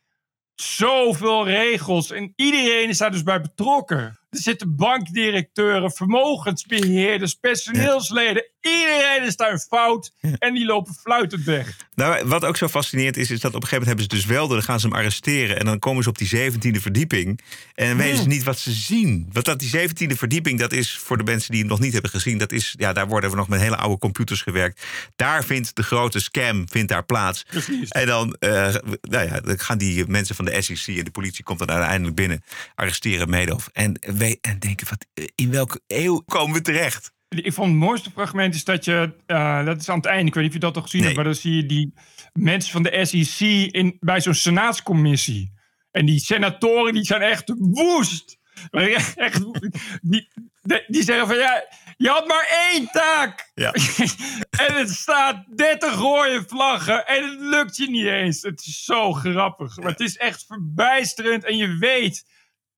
zoveel regels en iedereen is daar dus bij betrokken. Er zitten bankdirecteuren, vermogensbeheerders, personeelsleden. Iedereen is daar fout en die lopen fluitend weg. Nou, wat ook zo fascinerend is, is dat op een gegeven moment hebben ze dus wel, dan gaan ze hem arresteren. En dan komen ze op die 17e verdieping. En dan weten ze niet wat ze zien. Want dat die 17e verdieping, dat is voor de mensen die het nog niet hebben gezien, dat is, ja, daar worden we nog met hele oude computers gewerkt. Daar vindt de grote scam vindt daar plaats. Precies. En dan, eh, nou ja, dan gaan die mensen van de SEC en de politie komt dan uiteindelijk binnen, arresteren Madoff. En, we, en denken, wat, in welke eeuw komen we terecht? Ik vond het mooiste fragment is dat je, eh, dat is aan het einde, ik weet niet of je dat al gezien hebt, maar dan zie je die mensen van de SEC in, bij zo'n senaatscommissie. En die senatoren die zijn echt woest. Echt, die, die zeggen van ja, je had maar één taak. Ja. en het staat 30 rode vlaggen en het lukt je niet eens. Het is zo grappig. Maar het is echt verbijsterend en je weet,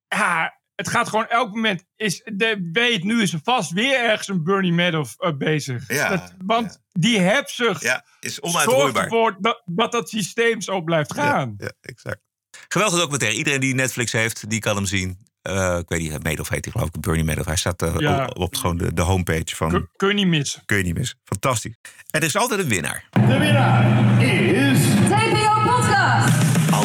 ja, het gaat gewoon elk moment. Is, de, weet, nu is er vast weer ergens een Bernie Madoff eh, bezig. Ja, Dat- want die hebzucht Ja, is zorgt onuitroeibaar. ervoor dat, dat dat systeem zo blijft gaan. Ja, exact. Geweldig documentaire. Iedereen die Netflix heeft, die kan hem zien. Eh, ik weet niet, Madoff heet hij geloof ik, Bernie Madoff. Hij staat eh, Ja. op, op gewoon de, de homepage van... Kun, kun je niet missen. Kun je niet missen. Fantastisch. En er is altijd een winnaar. De winnaar is... TPO Podcast.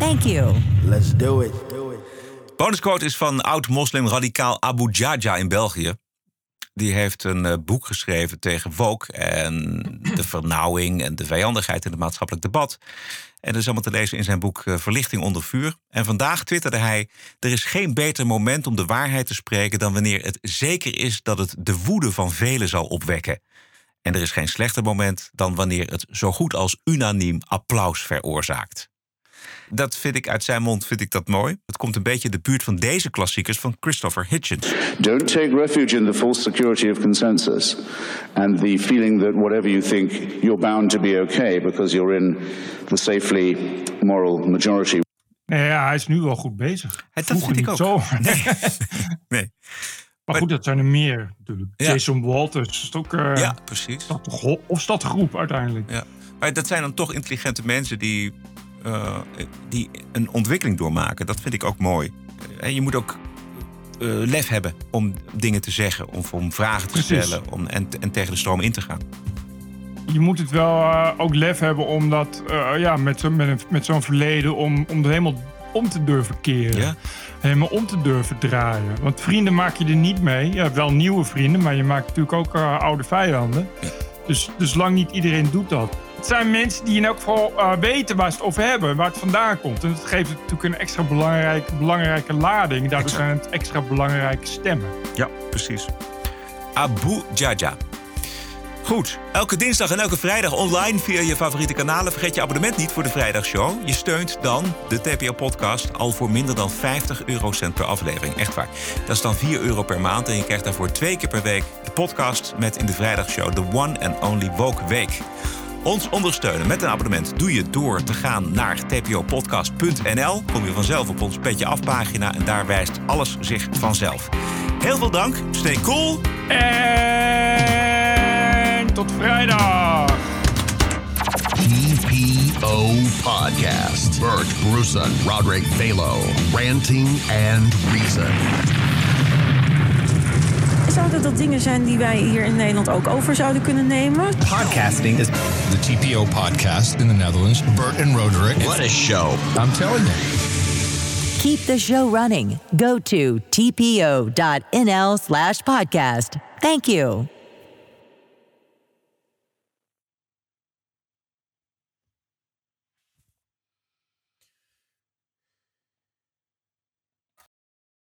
Thank you. Let's do it. Bonusquote is van oud-moslim radicaal Abu Jaja in België. die heeft een eh, boek geschreven tegen woke en de vernauwing en de vijandigheid in het maatschappelijk debat. En dat is allemaal te lezen in zijn boek eh, Verlichting onder vuur. En vandaag twitterde hij: Er is geen beter moment om de waarheid te spreken dan wanneer het zeker is dat het de woede van velen zal opwekken. En er is geen slechter moment dan wanneer het zo goed als unaniem applaus veroorzaakt. Dat vind ik uit zijn mond vind ik dat mooi. Het komt een beetje in de buurt van deze klassiekers van Christopher Hitchens. Don't take refuge in the false security of consensus and the feeling that whatever you think, you're bound to be okay because you're in the safely moral majority. Nee, ja, hij is nu wel goed bezig. dat vind ik niet ook. Zo. Nee. Maar goed, dat zijn er meer natuurlijk. Ja. Jason Walters is het ook... eh, Ja, precies. Stad- of stadgroep uiteindelijk. Ja. Maar dat zijn dan toch intelligente mensen die, eh, die een ontwikkeling doormaken. Dat vind ik ook mooi. En je moet ook eh, lef hebben om dingen te zeggen, of om vragen te Precies. stellen om, en, en tegen de stroom in te gaan. Je moet het wel eh, ook lef hebben om dat eh, ja, met, zo, met, een- met zo'n verleden om, om er helemaal om te durven keren. Ja. Helemaal om te durven draaien. Want vrienden maak je er niet mee. Je hebt wel nieuwe vrienden, maar je maakt natuurlijk ook eh, oude vijanden. Dus, dus lang niet iedereen doet dat. Het zijn mensen die in elk geval eh, weten waar ze het over hebben, waar het vandaan komt. En dat geeft natuurlijk een extra belangrijke, belangrijke lading. Daardoor zijn het extra belangrijke stemmen. Ja, precies. Abu Jaja. Goed, elke dinsdag en elke vrijdag online via je favoriete kanalen. Vergeet je abonnement niet voor de vrijdagshow. Je steunt dan de TPO-podcast al voor minder dan 50 eurocent per aflevering. Echt waar. Dat is dan 4 euro per maand. En je krijgt daarvoor twee keer per week de podcast met in de vrijdagshow de One and Only Woke Week. Ons ondersteunen met een abonnement doe je door te gaan naar tpopodcast.nl. Kom je vanzelf op ons petje afpagina en daar wijst alles zich vanzelf. Heel veel dank, stay cool. En tot vrijdag. TPO Podcast. Bert Bruson, Roderick Balo, Ranting and Reason. Zouden dat dingen zijn die wij hier in Nederland ook over zouden kunnen nemen? Podcasting is the TPO podcast in the Netherlands. Bert and Roderick. What a show. I'm telling you. Keep the show running. Go to tpo.nl slash podcast. Thank you.